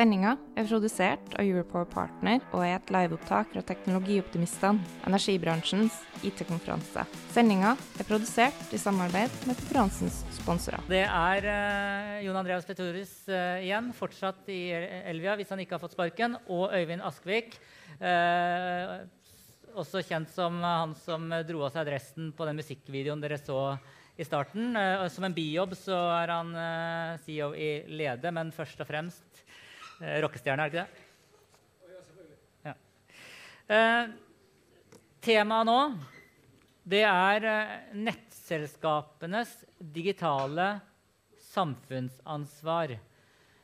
Sendinga er produsert av Europower Partner og er et liveopptak fra Teknologioptimistene, energibransjens IT-konferanse. Sendinga er produsert i samarbeid med konferansens sponsorer. Det er uh, Jon Andreas Petorius uh, igjen, fortsatt i Elvia hvis han ikke har fått sparken, og Øyvind Askvik. Uh, også kjent som han som dro av seg dressen på den musikkvideoen dere så i starten. som en bijobb så er han CEO i Lede, men først og fremst Eh, rockestjerne, er det ikke det? Ja. Eh, temaet nå det er eh, nettselskapenes digitale samfunnsansvar.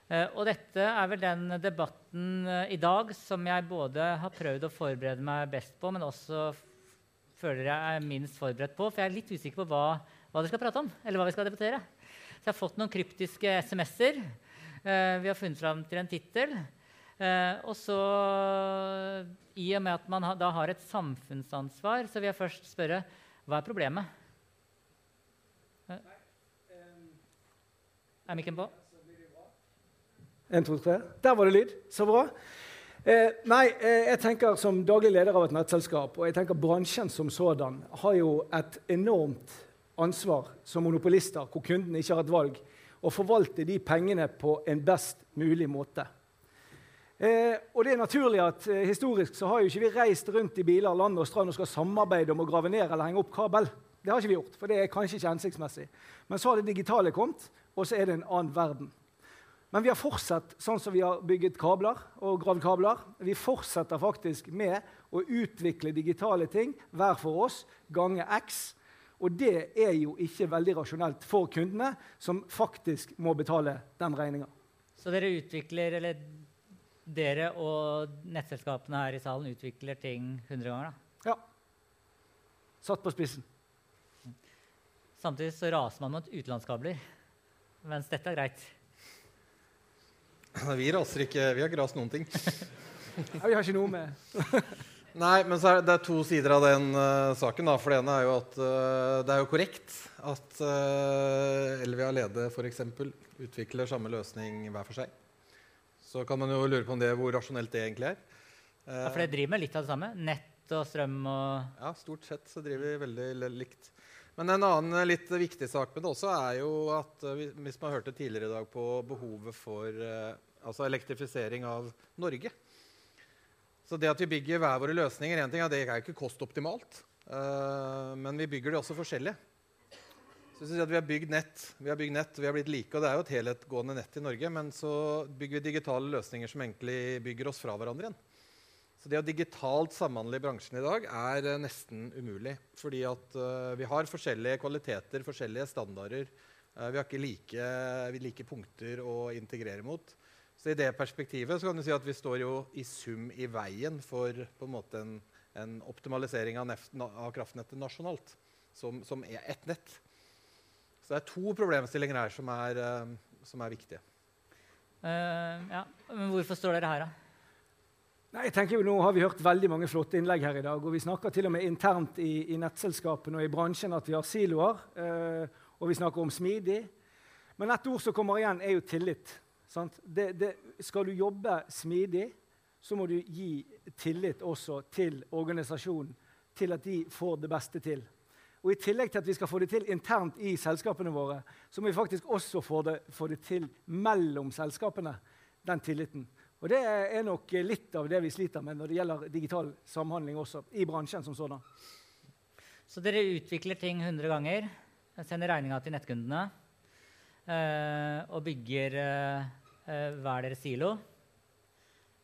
Eh, og dette er vel den debatten eh, i dag som jeg både har prøvd å forberede meg best på, men også føler jeg er minst forberedt på. For jeg er litt usikker på hva, hva dere skal prate om. eller hva vi skal debattere. Så jeg har fått noen kryptiske SMS-er. Eh, vi har funnet fram til en tittel. Eh, og så, I og med at man da har et samfunnsansvar, så vil jeg først spørre hva er problemet? Eh, er mikken på? En, to, tre. Der var det lyd. Så bra. Eh, nei, eh, jeg tenker Som daglig leder av et nettselskap og jeg tenker bransjen som sådan har jo et enormt ansvar som monopolister, hvor kunden ikke har et valg og forvalte de pengene på en best mulig måte. Eh, og det er naturlig at eh, Historisk så har jo ikke vi reist rundt i biler land og strand og skal samarbeide om å grave ned eller henge opp kabel. Det har ikke vi gjort, for det er kanskje ikke hensiktsmessig. Men så har det digitale kommet, og så er det en annen verden. Men vi har fortsatt sånn som vi har bygget kabler og gravd kabler. Vi fortsetter faktisk med å utvikle digitale ting hver for oss gange X og det er jo ikke veldig rasjonelt for kundene, som faktisk må betale den regninga. Så dere utvikler, eller dere og nettselskapene her i salen utvikler ting 100 ganger? da? Ja. Satt på spissen. Samtidig så raser man mot utenlandskabler, mens dette er greit. Vi raser ikke. Vi har ikke rast noen ting. ja, vi har ikke noe med Nei, men er det, er to sider av den uh, saken. Da. For det ene er jo at uh, det er jo korrekt at uh, Elvia Lede f.eks. utvikler samme løsning hver for seg. Så kan man jo lure på om det, hvor rasjonelt det egentlig er. ja, For det driver med litt av det samme? Nett og strøm og Ja, stort sett så driver vi veldig likt. Men en annen litt viktig sak med det også er jo at hvis man hørte tidligere i dag på behovet for altså elektrifisering av Norge så det at vi bygger hver våre løsninger, en ting er det er ikke kostoptimalt. Uh, men vi bygger det også forskjellig. Så at Vi har bygd nett, vi har bygd nett, vi har blitt like, og det er jo et helhetgående nett i Norge. Men så bygger vi digitale løsninger som egentlig bygger oss fra hverandre igjen. Så det å digitalt samhandle i bransjen i dag er uh, nesten umulig. Fordi at uh, vi har forskjellige kvaliteter, forskjellige standarder. vi har ikke like, like punkter å integrere mot. Så I det perspektivet så kan du si at vi står jo i sum i veien for på en måte en, en optimalisering av, neft, av, kraftnettet nasjonalt, som, som, er ett nett. Så det er to problemstillinger her som er, uh, som er viktige. Uh, ja. Men hvorfor står dere her, da? Nei, jeg tenker jo Nå har vi hørt veldig mange flotte innlegg her i dag. Og vi snakker til og med internt i, i nettselskapene og i bransjen at vi har siloer. Uh, og vi snakker om smidig. Men ett ord som kommer igjen, er jo tillit. Det, det, skal du jobbe smidig, så må du gi tillit også til organisasjonen, til at de får det beste til. Og I tillegg til at vi skal få det til internt i selskapene våre, så må vi faktisk også få det, få det til mellom selskapene, den tilliten. Og Det er nok litt av det vi sliter med når det gjelder digital samhandling også, i bransjen som sådan. Så dere utvikler ting 100 ganger, sender regninga til nettkundene og bygger eh, eh, hver deres silo.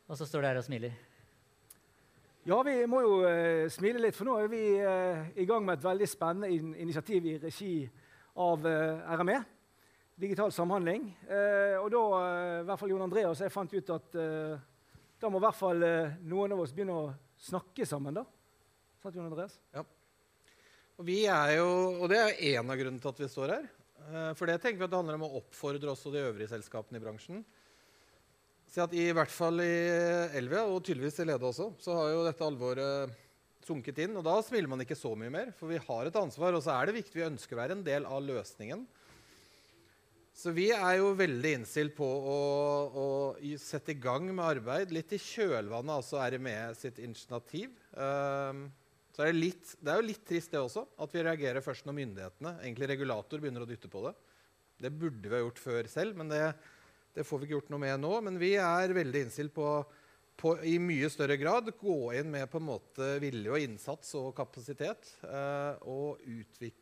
Og så står dere og smiler. Ja, vi må jo uh, smile litt, for nå er vi uh, i gang med et veldig spennende in initiativ i regi av uh, RME. Digital samhandling. og da, i hvert fall Jon Andreas, jeg fant ut at da må i hvert fall noen av oss begynne å snakke sammen, da. Sant, Jon Andreas? Ja. Og, vi er jo, og det er én av grunnene til at vi står her. Eh, for det tenker vi at det handler om å oppfordre også de øvrige selskapene i bransjen. Si at I hvert fall i Elvia, og tydeligvis i Lede også, så har jo dette alvoret sunket inn. Og da smiler man ikke så mye mer, for vi har et ansvar. Og så er det viktig, vi ønsker å være en del av løsningen. Så vi er jo veldig innstilt på å, å, sette i gang med arbeid litt i kjølvannet, altså RME sitt initiativ. Um, så er det, litt, det er jo litt trist det også, at vi reagerer først når myndighetene, egentlig regulator, begynner å dytte på det. Det burde vi ha gjort før selv, men det, det får vi ikke gjort noe med nå. Men vi er veldig innstilt på på, i mye større grad gå inn med på en måte vilje og innsats og kapasitet eh, og utvikle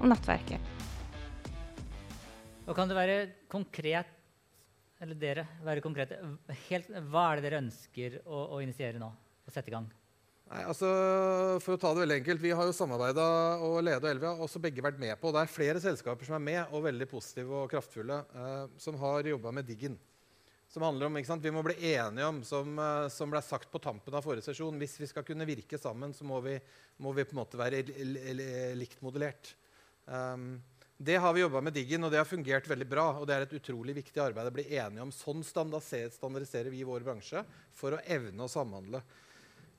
om nettverket. Og kan det være konkret, eller dere være konkrete, helt, hva er det dere ønsker å, å initiere nå? Å sette i gang? Nei, altså, for å ta det veldig enkelt, Vi har jo samarbeida og Lede og Elvia også begge vært med på. Det er flere selskaper som er med, og veldig positive og kraftfulle, eh, som har jobba med Diggen. Som handler om, ikke sant, Vi må bli enige om, som, eh, som ble sagt på tampen av forrige sesjon Hvis vi skal kunne virke sammen, så må vi, må vi på en måte være likt modellert. Um, det har vi jobba med Diggen, og det har fungert veldig bra. og Det er et utrolig viktig arbeid å bli enige om. Sånn standardiserer vi i vår bransje for å evne å samhandle.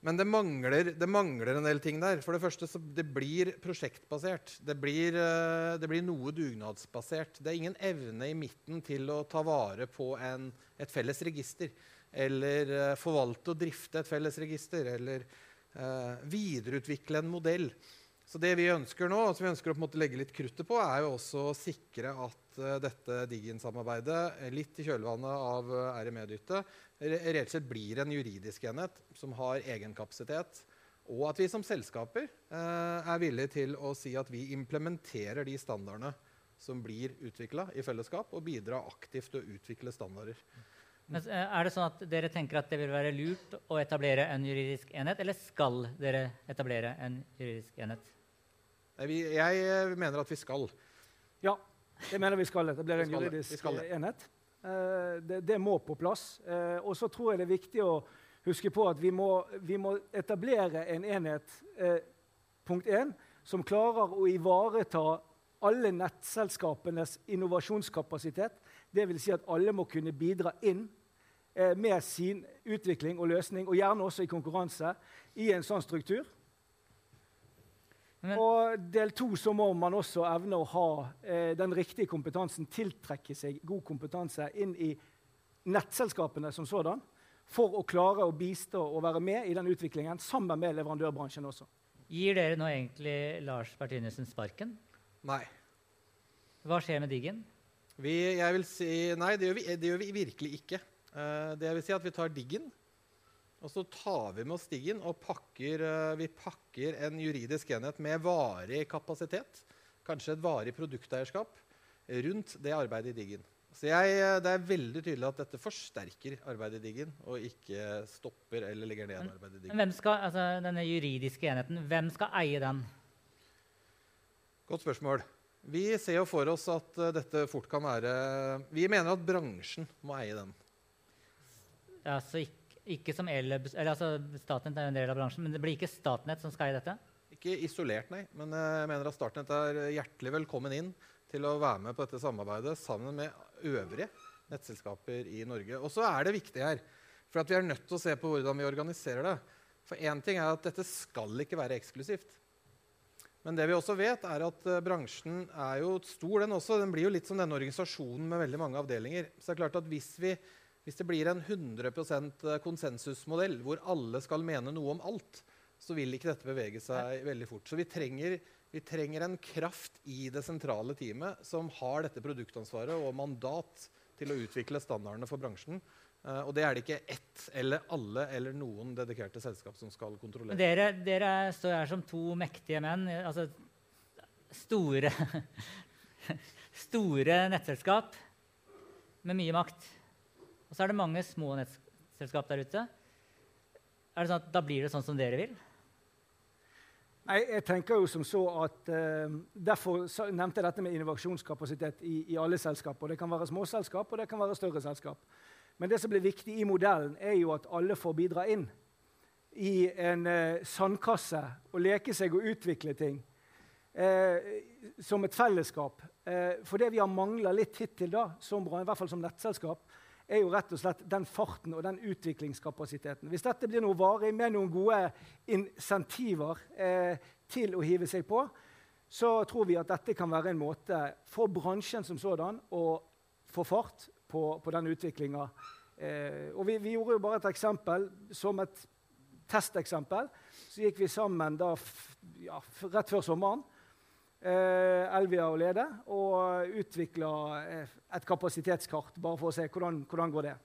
Men det mangler, det mangler, en del ting der. For Det første, det blir prosjektbasert. Det blir, eh, det blir, noe dugnadsbasert. Det er ingen evne i midten til å ta vare på en, et felles register. Eller uh, forvalte og drifte et felles register. Eller uh, videreutvikle en modell. Så det vi ønsker nå, som vi ønsker å legge litt kruttet på, er jo også å sikre at uh, dette Digin-samarbeidet, litt i kjølvannet av RME-dyttet, reelt sett blir en juridisk enhet som har egen kapasitet. Og at vi som selskaper eh, er villige til å si at vi implementerer de standardene som blir utvikla i fellesskap, og bidrar aktivt til å utvikle standarder. Men eh, er det sånn at dere tenker at det vil være lurt å etablere en juridisk enhet, eller skal dere etablere en juridisk enhet? Jeg eh, mener at vi skal. Ja, jeg mener vi skal Det blir en juridisk enhet. Eh, det, det, må på plass. Eh, og så tror jeg det er viktig å huske på at vi må, vi må etablere en enhet punkt 1, som klarer å ivareta alle nettselskapenes innovasjonskapasitet. Dvs. Si at alle må kunne bidra inn med sin utvikling og løsning, og gjerne også i konkurranse, i en sånn struktur. Men, og del to så må man også evne å ha eh, den riktige kompetansen, tiltrekke seg god kompetanse inn i nettselskapene som sådan, for å klare å bistå og være med i den utviklingen sammen med leverandørbransjen også. Gir dere nå egentlig Lars Bertinussen sparken? Nei. Hva skjer med Diggen? Vi, jeg vil si, nei, det gjør vi, det gjør vi virkelig ikke. Uh, det vil si at vi tar Diggen og så tar vi med oss Stigen og pakker, uh, vi pakker en juridisk enhet med varig kapasitet, kanskje et varig produkteierskap, rundt det arbeidet i Diggen. Så jeg, eh, Det er veldig tydelig at dette forsterker arbeidet i Diggen, og ikke stopper eller legger ned arbeidet i Diggen. Hvem skal, altså, denne juridiske enheten, hvem skal eie den? Godt spørsmål. Vi ser jo for oss at uh, dette fort kan være Vi mener at bransjen må eie den. Ja, så ikke ikke som Elebs, eller altså Statnett er en del av bransjen, men det blir ikke Statnett som skal i dette? Ikke isolert, nei. Men jeg mener at Statnett er hjertelig velkommen inn til å være med på dette samarbeidet sammen med øvrige nettselskaper i Norge. Og så er det viktig her, for vi er nødt til å se på hvordan vi organiserer det. For én ting er at dette skal ikke være eksklusivt. Men det vi også vet er at uh, bransjen er jo stor, den også. Den blir jo litt som denne organisasjonen med veldig mange avdelinger. Så det er klart at hvis vi hvis det blir en 100 eh, konsensusmodell hvor alle skal mene noe om alt, så vil ikke dette bevege seg veldig fort. Så vi trenger, vi trenger en kraft i det sentrale teamet som har dette produktansvaret og mandat til å utvikle standardene for bransjen. Uh, og det er det ikke ett eller alle eller noen dedikerte selskap som skal kontrollere. Dere, dere står her som to mektige menn. altså Store, store nettselskap med mye makt. Og så er det mange små nettselskap der ute. Er det sånn at Da blir det sånn som dere vil? Nei, jeg tenker jo som så at uh, Derfor nevnte jeg dette med innovasjonskapasitet i, i alle selskaper. Det kan være småselskap og det kan være større selskap. Men det som blir viktig i modellen, er jo at alle får bidra inn i en uh, sandkasse og leke seg og utvikle ting uh, som et fellesskap. For det vi har mangla litt hittil, da, som, i hvert fall som nettselskap, er jo rett og slett den farten og den utviklingskapasiteten. Hvis dette blir noe varig med noen gode insentiver til å hive seg på, så tror vi at dette kan være en måte for bransjen som sådan å få fart på, på den utviklinga. Eh, vi, vi, gjorde jo bare et eksempel som et testeksempel. Så gikk vi sammen da, ja, rett før sommeren, eh, Elvia og Lede, og utvikla eh, et kapasitetskart bare for å se hvordan, hvordan går det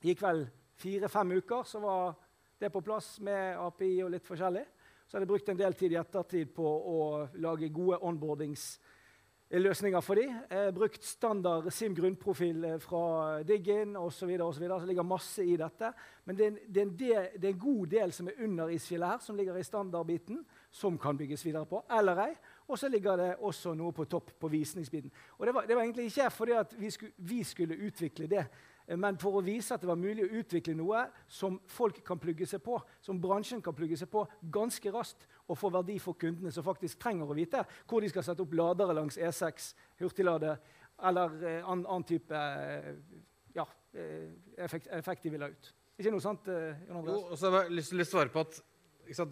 Det gikk vel fire-fem uker, så var det på plass med API og litt forskjellig. Så hadde jeg brukt en del tid i ettertid på å lage gode onboardings løsninger for dem. har brukt standard SIM grunnprofil eh, fra Diggin osv. Så, så, så det ligger masse i dette. Men det er, det, er del, det er, en god del som er under isfjellet her, som ligger i standardbiten, som kan bygges videre på. Eller ei. Og så ligger det også noe på topp på visningsbiten. Og det var, det var egentlig ikke fordi vi skulle, vi skulle utvikle det Eh, men for å vise at det var mulig å utvikle noe som folk kan plugge seg på, som bransjen kan plugge seg på ganske raskt og få verdi for kundene, som faktisk trenger å vite hvor de skal sette opp ladere langs E6, hurtiglade eller eh, annen, annen type eh, ja, effekt, effekt, de vil ha ut. Ikke noe sant, Jon Andreas? Jo, og så har jeg lyst til å svare på at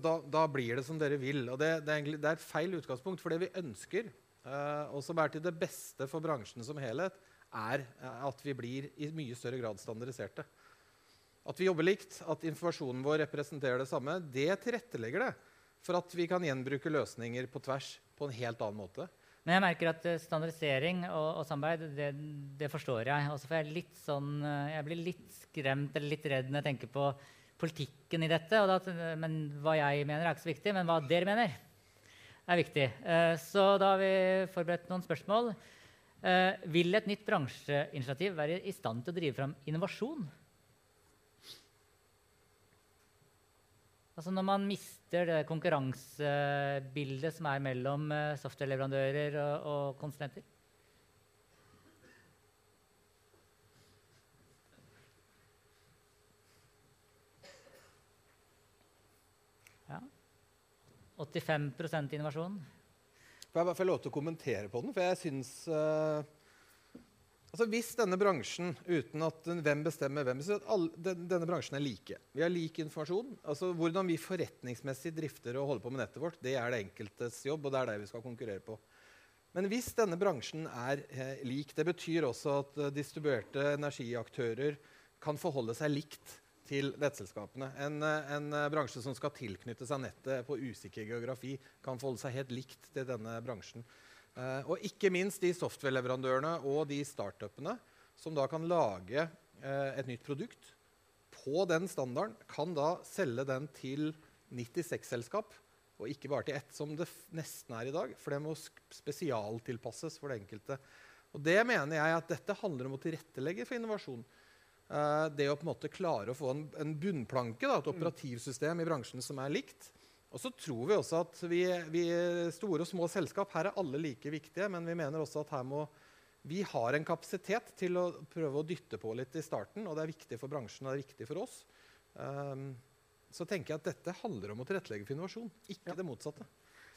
da, da, blir det som dere vil. Og det, det, er, egentlig, det er et feil utgangspunkt. For det vi ønsker, eh, og som er til det beste for bransjen som helhet, er eh, at vi blir i mye større grad standardiserte. At vi jobber likt, at informasjonen vår representerer det samme, det tilrettelegger det for at vi kan gjenbruke løsninger på tvers på en helt annen måte. Men jeg merker at eh, standardisering og, og samarbeid, det, det, forstår jeg. Og så får jeg litt sånn eh, Jeg blir litt skremt eller litt redd når jeg tenker på politikken i dette. Da, men hva jeg mener, er ikke så viktig. Men hva dere mener, er viktig. Så da har vi forberedt noen spørsmål. Eh, vil et nytt bransjeinitiativ være i stand til å drive fram innovasjon? Altså når man mister det konkurransebildet som er mellom eh, softwareleverandører og konsulenter? Ja. 85 innovasjon. Får jeg bare få lov til å kommentere på den? For jeg syns uh, altså Hvis denne bransjen, uten at hvem bestemmer hvem alle, den, Denne bransjen er like. Vi har lik informasjon. altså Hvordan vi forretningsmessig drifter og holder på med nettet vårt, det er det enkeltes jobb, og det er det vi skal konkurrere på. Men hvis denne bransjen er eh, lik, det betyr også at uh, distribuerte energiaktører kan forholde seg likt til nettselskapene. En, eh, en, eh, bransje som skal tilknytte seg nettet på usikker geografi, kan forholde seg helt likt til denne bransjen. Eh, og ikke minst de software-leverandørene og de startupene som da kan lage eh, et nytt produkt på den standarden, kan da selge den til 96 selskap, og ikke bare til ett, som det nesten er i dag. For det må spesialtilpasses for det enkelte. Og det mener jeg at dette handler om å tilrettelegge for innovasjon. Uh, det å på en måte klare å få en, en bunnplanke, da, et mm. operativsystem i bransjen som er likt. Og så tror vi også at vi, vi, store og små selskap her er alle like viktige, men vi mener også at her må vi har en kapasitet til å prøve å dytte på litt i starten, og det er viktig for bransjen og det er viktig for oss. Um, så tenker jeg at dette handler om å tilrettelegge for innovasjon, ikke ja. det motsatte.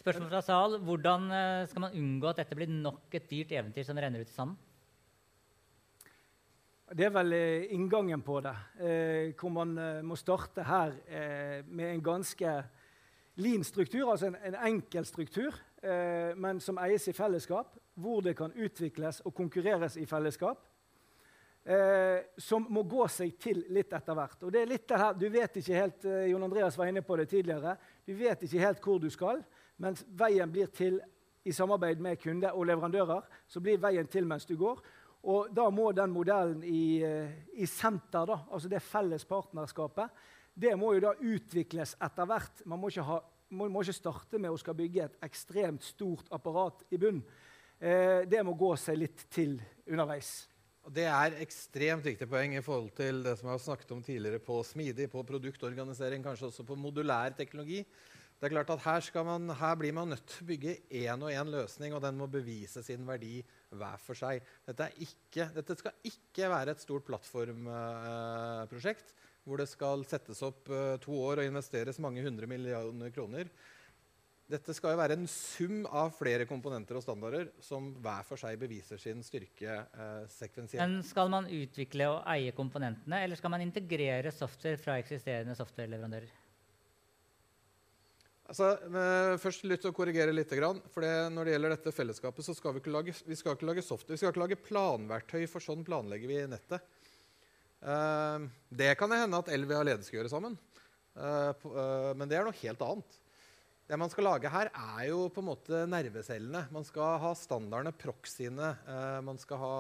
Spørsmål fra sal. Hvordan eh, skal man unngå at dette blir nok et dyrt eventyr som renner ut i sanden? Det er vel eh, inngangen på det, eh, hvor man eh, må starte her eh, med en ganske lean struktur, altså en, en enkel struktur, eh, men som eies i fellesskap, hvor det kan utvikles og konkurreres i fellesskap. Eh, som må gå seg til litt etter hvert. Og det er litt det her, Du vet ikke helt Jon Andreas var inne på det tidligere, du vet ikke helt hvor du skal, mens veien blir til i samarbeid med kunde og leverandører. så blir veien til mens du går. Og da må den modellen i, eh, i senter, da, altså det felles partnerskapet, det må jo da utvikles etter hvert. Man må ikke, ha, må, må ikke starte med å skal bygge et ekstremt stort apparat i bunn. Eh, det må gå seg litt til underveis. Det er ekstremt viktig poeng i forhold til det som jeg har snakket om tidligere på smidig, på produktorganisering, kanskje også på modulær teknologi. Det er klart at Her, man, her blir man nødt til å bygge én og én løsning, og den må bevise sin verdi hver for seg. Dette, ikke, dette skal ikke være et stort plattformprosjekt eh, hvor det skal settes opp eh, to år og investeres mange hundre millioner kroner. Dette skal jo være en sum av flere komponenter og standarder som hver for seg beviser sin styrke eh, sekvensielt. Men Skal man utvikle og eie komponentene, eller skal man integrere software fra eksisterende softwareleverandører? Altså, først lyst til å korrigere litt. For når det gjelder dette fellesskapet, så skal vi ikke lage, vi skal ikke lage software. Vi skal ikke lage planverktøy, for sånn planlegger vi nettet. Uh, det kan det hende at Elvia og Lede skal gjøre sammen. Uh, men det er noe helt annet. Det man skal lage her, er jo på en måte nervecellene. Man skal ha standardene, proxyene, eh, man skal ha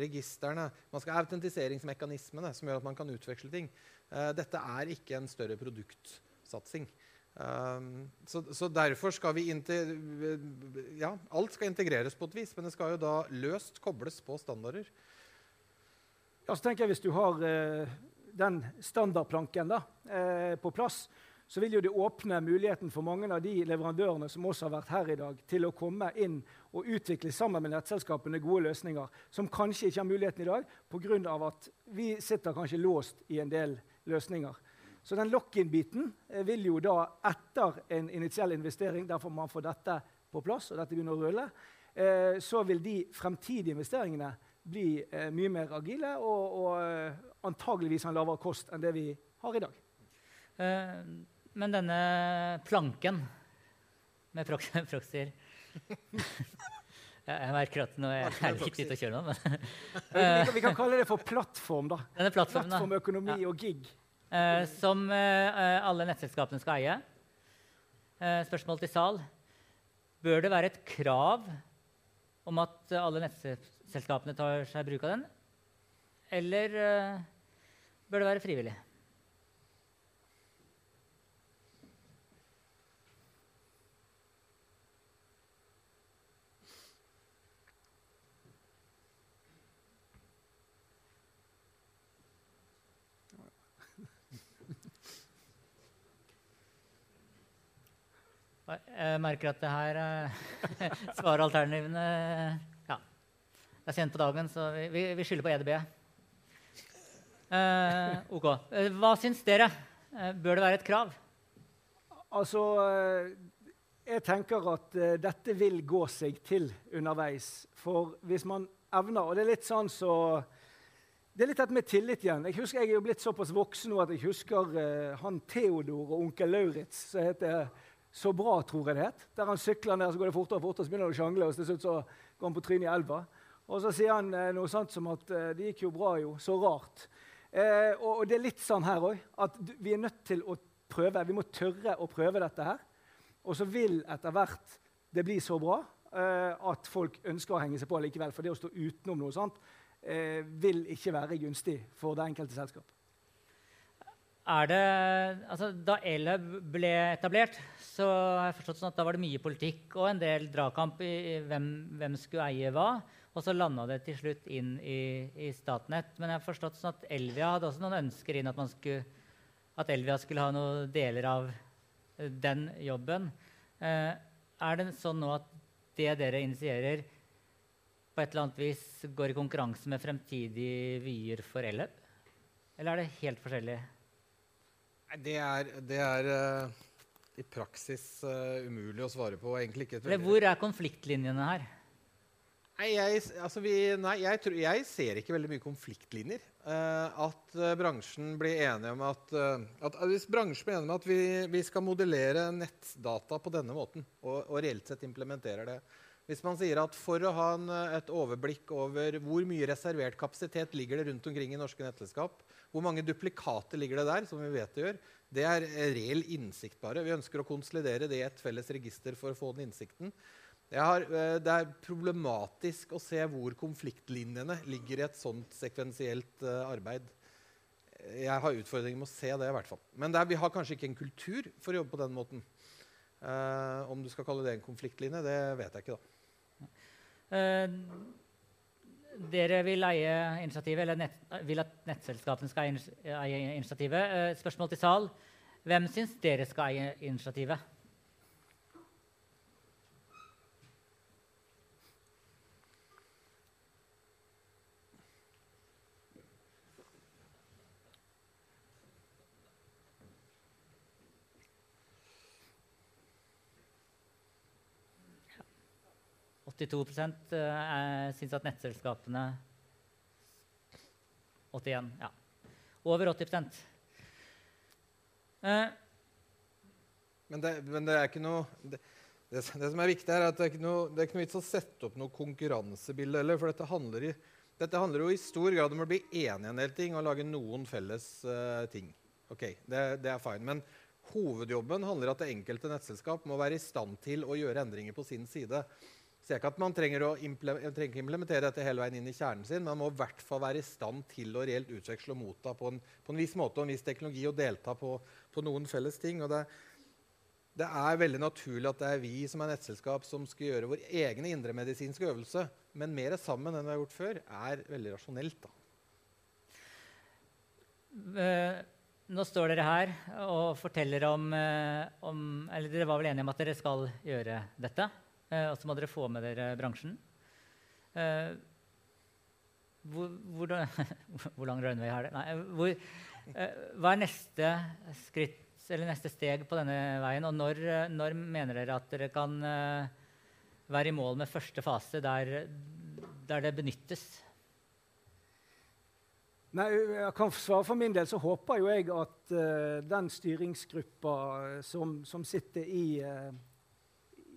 registrene. Man skal ha autentiseringsmekanismene som gjør at man kan utveksle ting. Eh, dette er ikke en større produktsatsing. Um, så, så, derfor skal vi Ja, alt skal integreres på et vis, men det skal jo da løst kobles på standarder. Ja, så tenker jeg Hvis du har eh, den standardplanken da, eh, på plass, så vil jo det åpne muligheten for mange av de leverandørene som også har vært her i dag, til å komme inn og utvikle sammen med nettselskapene gode løsninger som kanskje ikke har muligheten i dag pga. at vi sitter kanskje låst i en del løsninger. Så den lock-in-biten eh, vil jo da etter en initiell investering, derfor man får dette på plass, og dette begynner å rulle, eh, så vil de fremtidige investeringene bli eh, mye mer agile og, og antageligvis ha en lavere kost enn det vi har i dag. Men denne planken med proxyer Jeg merker at nå er jeg litt ute å kjøre nå. vi, vi, kan kalle det for plattform. da. Denne plattform, plattform økonomi ja. og gig. Eh, som eh, alle nettselskapene skal eie. Eh, spørsmål til Sal. Bør det være et krav om at alle nettselskapene tar seg bruk av den? Eller eh, bør det være frivillig? Jeg merker at det her uh, svaralternativene ja, Det er sent på dagen, så vi, vi, vi skylder på EDB. Eh, ok. Uh, hva syns dere? Uh, bør det være et krav? Altså Jeg tenker at dette vil gå seg til underveis. For hvis man evner Og det er litt sånn så det er litt dette med tillit igjen. Jeg husker jeg er jo blitt såpass voksen nå at jeg husker han Theodor og onkel Lauritz. som heter så bra, tror jeg det het. Der han sykler ned, så går det fortere og fortere, så begynner han å sjangle, og til slutt så går han på trynet i elva. Og så sier han eh, noe sånt som at eh, det gikk jo bra, jo. Så rart. Eh, og, og, det er litt sånn her òg, at vi er nødt til å prøve. Vi må tørre å prøve dette her. Og så vil etter hvert det bli så bra eh, at folk ønsker å henge seg på likevel. For det å stå utenom noe sånt eh, vil ikke være gunstig for det enkelte selskap. Er det, altså, da Elhub ble etablert, så har jeg forstått sånn at da var det mye politikk og en del dragkamp i, hvem, hvem, skulle eie hva. Og så landa det til slutt inn i, i, Statnett. Men jeg har forstått sånn at Elvia hadde også noen ønsker inn at, skulle, at Elvia skulle ha noen deler av den jobben. Eh, er det sånn nå at det dere initierer, på et eller annet vis går i konkurranse med fremtidige vyer for Elhub? Eller er det helt forskjellig? Det er, det er uh, i praksis uh, umulig å svare på. Veldig... Hvor er konfliktlinjene her? Nei, jeg, altså vi, nei jeg, tror, jeg, ser ikke veldig mye konfliktlinjer. Uh, at bransjen blir enige om at, at, Hvis bransjen blir enig om at vi, vi, skal modellere nettdata på denne måten, og, og reelt sett implementerer det hvis man sier at for å ha en, et overblikk over hvor mye reservert kapasitet ligger det rundt omkring i norske nettselskap, hvor mange duplikater ligger det der, som vi vet det gjør, det er reell innsikt bare. Vi ønsker å konsolidere det i et felles register for å få den innsikten. Har, eh, det er problematisk å se hvor konfliktlinjene ligger i et sånt sekvensielt uh, arbeid. Jeg har utfordringer med å se det. i hvert fall. Men er, vi har kanskje ikke en kultur for å jobbe på den måten. Uh, om du skal kalle det en konfliktlinje, det vet jeg ikke. da. Uh, dere vil eie initiativet, eller nett, vil at nettselskapene skal eie initiativet. Uh, spørsmål til sal. Hvem syns dere skal eie initiativet? 82 eh, syns at nettselskapene 81, ja. Over 80 eh. men, det, men, det, er ikke noe det, det, som er viktig, er at det er ikke noe, det er ikke noe vits å sette opp noe konkurransebilde heller. For dette handler, i, dette handler, jo i stor grad om å bli enig i en del ting og lage noen felles uh, ting. Ok, det, det er fine. Men hovedjobben handler om at det enkelte nettselskap må være i stand til å gjøre endringer på sin side ser ikke at man trenger å trenger implementere dette hele veien inn i kjernen sin. Man må i hvert fall være i stand til å reelt utveksle og motta på en, på en viss måte og en viss teknologi og delta på, på noen felles ting. Og det, det, er veldig naturlig at det er vi som er nettselskap som skal gjøre vår egne indremedisinske øvelse. Men mer sammen enn vi har gjort før, er veldig rasjonelt. da. Nå står dere her og forteller om, uh, om Eller dere var vel enige om at dere skal gjøre dette? Eh, og så må dere få med dere bransjen. Eh, hvor, hvor, hvor lang runway har dere? Nei, hvor, eh, hva er neste skritt neste steg på denne veien? Og når, når mener dere at dere kan være i mål med første fase, der, der det benyttes? Nei, jeg kan svare For min del så håper jo jeg at uh, den styringsgruppa som, som sitter i uh,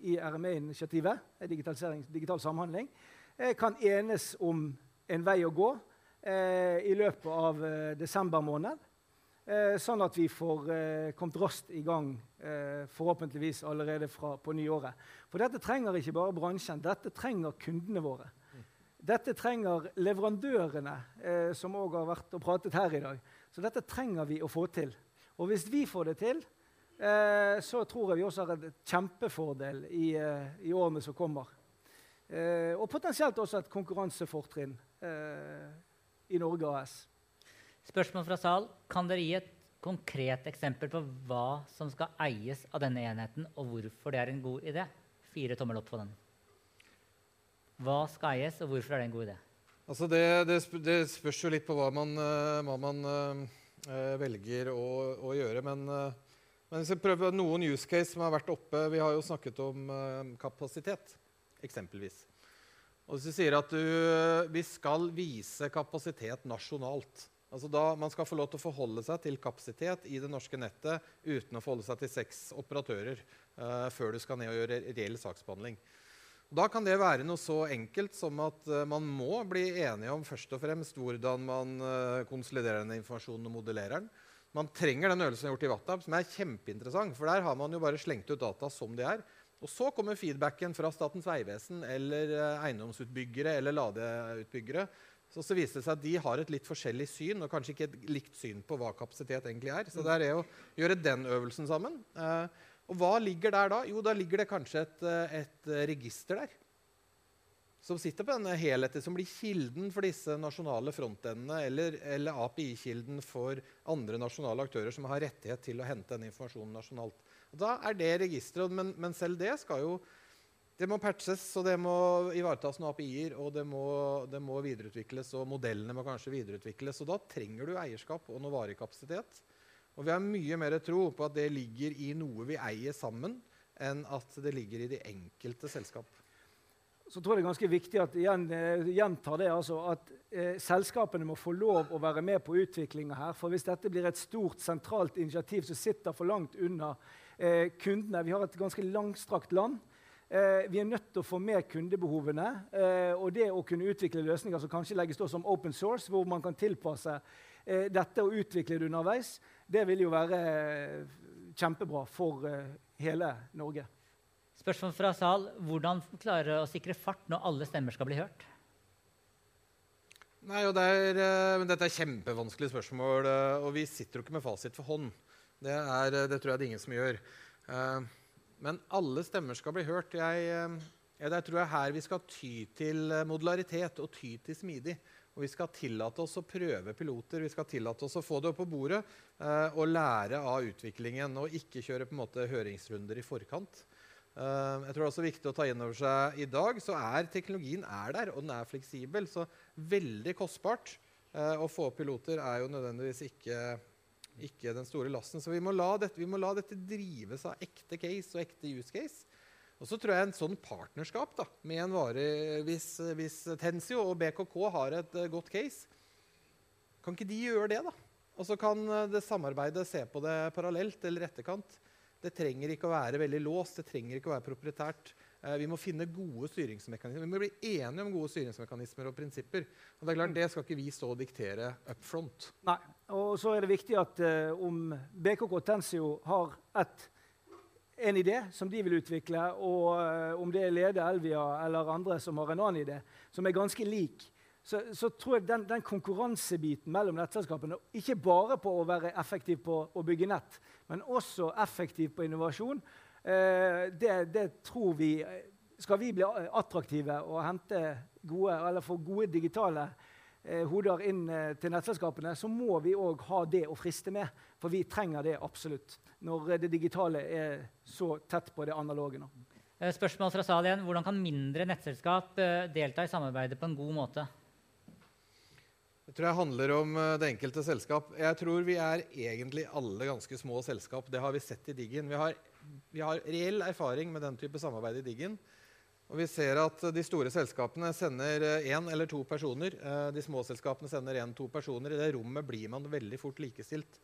i RME-initiativet, digital samhandling, eh, kan enes om en vei å gå eh, i løpet av eh, desember måned. sånn at vi får kommet raskt i gang, forhåpentligvis allerede fra, på nyåret. For dette trenger ikke bare bransjen, dette trenger kundene våre. Dette trenger leverandørene, eh, som òg har vært og pratet her i dag. Så dette trenger vi å få til. Og hvis vi får det til, eh, så tror jeg vi også har en kjempefordel i, eh, i årene som kommer. Eh, og potensielt også et konkurransefortrinn eh, i Norge AS. Spørsmål fra sal. Kan dere gi et konkret eksempel på hva som skal eies av denne enheten, og hvorfor det er en god idé? Fire tommel opp på den. Hva skal eies, og hvorfor er det en god idé? Altså det, det, det, spørs jo litt på hva man, hva man velger å, å, gjøre. Men uh, men hvis vi prøver noen use case som har vært oppe Vi har jo snakket om uh, kapasitet, eksempelvis. Og hvis du sier at du, vi skal vise kapasitet nasjonalt altså da Man skal få lov til å forholde seg til kapasitet i det norske nettet uten å forholde seg til seks operatører uh, før du skal ned og gjøre reell saksbehandling. Da kan det være noe så enkelt som at man må bli enige om først og fremst hvordan man konsoliderer den informasjonen og modellerer den. Man trenger den øvelsen gjort i WhatsApp, som er kjempeinteressant. For der har man jo bare slengt ut data som de er. Og så kommer feedbacken fra Statens vegvesen eller eh, eiendomsutbyggere eller ladeutbyggere. Så, så viser det seg at de har et litt forskjellig syn og kanskje ikke et likt syn på hva kapasitet egentlig er. Så det er å gjøre den øvelsen sammen. Eh, og hva ligger der da? Jo, da ligger det kanskje et, eh, et register der som sitter på denne helheten, som blir kilden for disse nasjonale frontendene, eller, eller API-kilden for andre nasjonale aktører som har rettighet til å hente denne informasjonen nasjonalt. Da er det registeret, men, men, selv det skal jo det må patches, og det må ivaretas noen API-er, og det må, det må, videreutvikles, og modellene må kanskje videreutvikles. Og da trenger du eierskap og noe varekapasitet. Og vi har mye mer tro på at det ligger i noe vi eier sammen, enn at det ligger i de enkelte selskap så tror jeg det er ganske viktig at igjen, eh, gjentar det, altså, at eh, selskapene må få lov å være med på utviklinga her. For hvis dette blir et stort, sentralt initiativ som sitter for langt unna eh, kundene Vi har et ganske langstrakt land. Eh, vi er nødt til å få med kundebehovene. Eh, og det å kunne utvikle løsninger som kanskje legges som open source, hvor man kan tilpasse eh, dette og utvikle det underveis, det vil jo være kjempebra for hele Norge. Spørsmål fra sal. Hvordan klare å sikre fart når alle stemmer skal bli hørt? Nei, det er, uh, Dette er kjempevanskelige spørsmål, uh, og vi sitter jo ikke med fasit for hånd. Det, er, uh, det tror jeg det er ingen som gjør. men alle stemmer skal bli hørt. Jeg, jeg, tror jeg her vi skal ty til modularitet og ty til smidig. Og vi skal tillate oss å prøve piloter, vi skal tillate oss å få det opp på bordet og lære av utviklingen. Og ikke kjøre på en måte høringsrunder i forkant. Uh, jeg tror det er også viktig å ta inn over seg I dag så er teknologien er der, og den er fleksibel. Så veldig kostbart uh, å få piloter er jo nødvendigvis ikke, ikke, den store lasten. Så vi må, dette, vi må, la dette, drives av ekte case og ekte use case. Og så tror jeg en sånn partnerskap da, med en vare hvis, hvis, Tensio og BKK har et uh, godt case, kan ikke de gjøre det, da? Og så kan det samarbeidet se på det parallelt eller etterkant. Det trenger ikke å være veldig låst, det trenger ikke å være proprietært. Eh, vi må finne gode styringsmekanismer. Vi må bli enige om gode styringsmekanismer og prinsipper. Og Det er klart, det skal ikke vi stå og diktere up front. Nei, og så er det viktig at uh, om BKK Tensio har et, en idé som de vil utvikle, og uh, om det er Lede, Elvia eller andre som har en annen idé, som er ganske lik, så, så, tror jeg den, den, konkurransebiten mellom nettselskapene, ikke bare på å være effektiv på å bygge nett, men også effektiv på innovasjon, eh, det, det, tror vi Skal vi bli attraktive og hente gode, eller få gode digitale eh, hoder inn eh, til nettselskapene, så må vi òg ha det å friste med. For vi trenger det absolutt når det digitale er så tett på det analoge nå. Eh, spørsmål fra sal. Hvordan kan mindre nettselskap eh, delta i samarbeidet på en god måte? Det tror jeg handler om eh, det enkelte selskap. Jeg tror vi er egentlig alle ganske små selskap. Det har vi sett i Diggen. Vi har, vi har reell erfaring med den type samarbeid i Diggen. Og vi ser at de store selskapene sender én eh, eller to personer. Eh, de små selskapene sender én-to personer. I det rommet blir man veldig fort likestilt.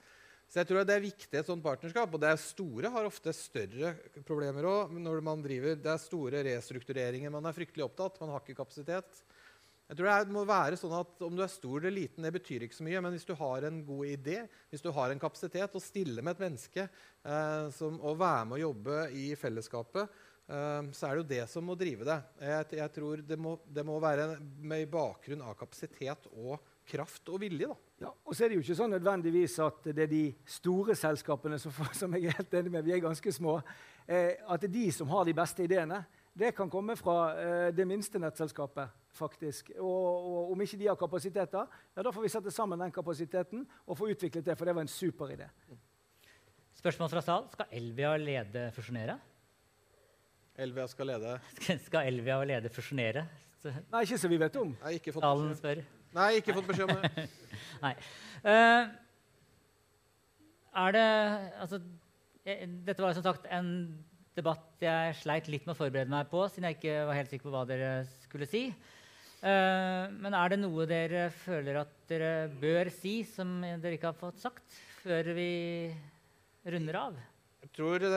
Så jeg tror Det er viktig et sånt partnerskap. Og det er store har ofte større problemer òg. Det er store restruktureringer man er fryktelig opptatt. Man har ikke kapasitet. Jeg tror det må være sånn at Om du er stor eller liten, det betyr ikke så mye. Men hvis du har en god idé, hvis du har en kapasitet, å stille med et menneske eh, som, og være med å jobbe i fellesskapet, eh, så er det jo det som må drive det. Jeg, jeg tror det må, det må, være med bakgrunn av kapasitet og kraft og vilje. da. Ja, og så er det jo ikke sånn nødvendigvis at det er de store selskapene som, som jeg er helt enig med, vi er ganske små, eh, at det er de som har de beste ideene. Det kan komme fra eh, det minste nettselskapet faktisk. Og, og, om ikke de har kapasiteter, ja, da får vi sette sammen den kapasiteten og få utviklet det, for det var en super idé. Spørsmål fra sal. Skal Elvia Lede fusjonere? Elvia skal lede. Skal Elvia Lede fusjonere? Nei, ikke så vi vet om. Nei, ikke fått beskjed, spør. Nei, ikke fått beskjed om det. Nei. Uh, er det Altså, dette var som sagt en debatt jeg sleit litt med å forberede meg på, siden jeg ikke var helt sikker på hva dere skulle si. Uh, men er det noe dere føler at dere bør si, som dere ikke har fått sagt, før vi runder av? Jeg tror det,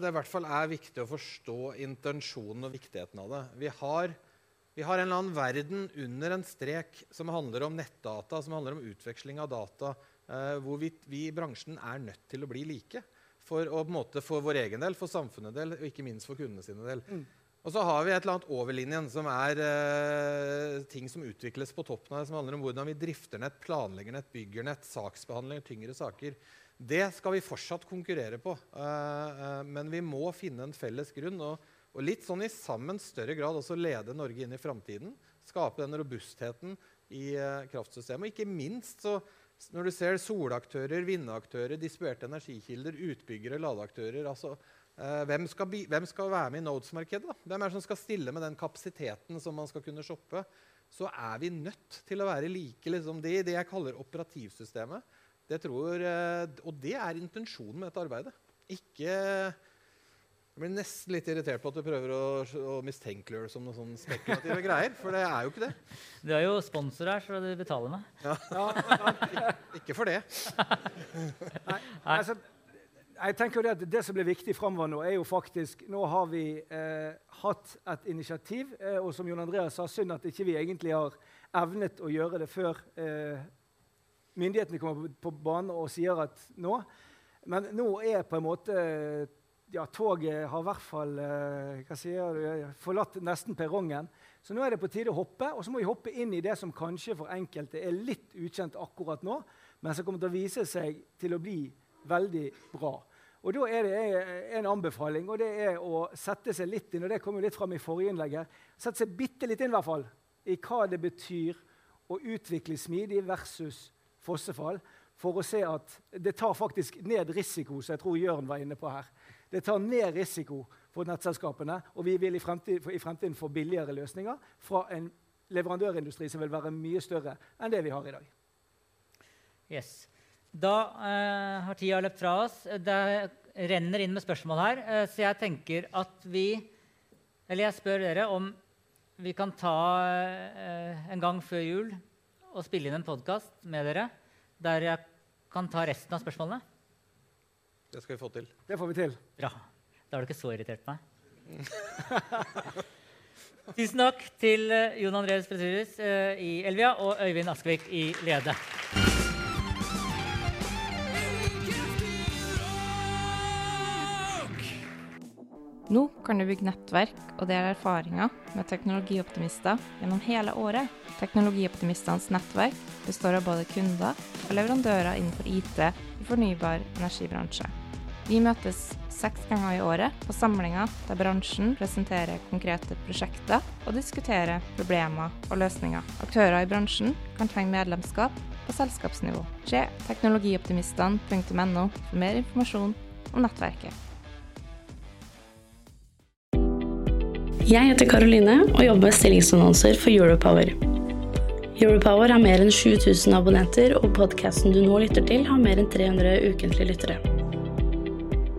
det i hvert fall er viktig å forstå intensjonen og viktigheten av det. Vi har, vi har, en eller annen verden under en strek som handler om nettdata, som handler om utveksling av data, uh, hvor vi, vi i bransjen er nødt til å bli like for, å, måte, for vår egen del, for samfunnet del og ikke minst for kundene sine del. Mm. Og så har vi et eller annet over linjen, som er eh, ting som utvikles på toppen av det, som handler om hvordan vi drifter nett, planlegger nett, bygger nett, saksbehandling, tyngre saker. Det skal vi fortsatt konkurrere på. Eh, eh, men vi må finne en felles grunn. Og, og, litt sånn i sammen større grad også lede Norge inn i framtiden. Skape den robustheten i eh, kraftsystemet. Og ikke minst så når du ser solaktører, vindaktører, distribuerte energikilder, utbyggere, ladeaktører altså, eh, hvem, skal hvem, skal være med i Nodes-markedet? Hvem er det som skal stille med den kapasiteten som man skal kunne shoppe? Så er vi nødt til å være like liksom, det, det jeg kaller operativsystemet. Det tror, eh, og det er intensjonen med dette arbeidet. Ikke jeg blir nesten litt irritert på at du prøver å, å mistenkeliggjøre som noen sånn spekulative greier. For det er jo ikke det. Du er jo sponsor her, så du betaler meg. Ja, ja Ikke for det. Nei, altså, jeg tenker jo Det, det som blir viktig framover nå, er jo faktisk Nå har vi eh, hatt et initiativ, eh, og som Jon Andreas sa, synd at ikke vi egentlig har evnet å gjøre det før eh, myndighetene kommer på banen og sier at nå. Men nå er på en måte ja, toget har i hvert fall eh, sier du, forlatt nesten perrongen. Så nå er det på tide å hoppe, og så må vi hoppe inn i det som kanskje for enkelte er litt ukjent akkurat nå, men som kommer til å vise seg til å bli veldig bra. Og Da er det en anbefaling, og det er å sette seg litt inn og det kom jo litt fram i forrige innlegg sette seg bitte litt inn i hvert fall, i hva det betyr å utvikle smidig versus fossefall, for å se at det tar faktisk ned risiko, som jeg tror Jørn var inne på her. Det tar ned risiko for nettselskapene, og vi vil i fremtiden, få billigere løsninger fra en leverandørindustri som vil være mye større enn det vi har i dag. Yes. Da eh, har tida løpt fra oss. Det renner inn med spørsmål her. Eh, så jeg tenker at vi Eller jeg spør dere om vi kan ta eh, en gang før jul og spille inn en podkast med dere der jeg kan ta resten av spørsmålene. Det skal vi få til. Det får vi til. Bra. Da har du ikke så irritert meg. Tusen takk til eh, Jon Andreas Petrus eh, i Elvia og Øyvind Askvik i Lede. Nå kan du bygge nettverk og dele erfaringer med teknologioptimister gjennom hele året. Teknologioptimistenes nettverk består av både kunder og leverandører innenfor IT i fornybar energibransje. Vi møtes seks ganger i året på samlinger der bransjen presenterer konkrete prosjekter og diskuterer problemer og løsninger. Aktører i bransjen kan tegne medlemskap på selskapsnivå. Se teknologioptimistene.no for mer informasjon om nettverket. Jeg heter Karoline og jobber med stillingsannonser for Europower. Europower har mer enn 7000 abonnenter, og podkasten du nå lytter til, har mer enn 300 ukentlige lyttere.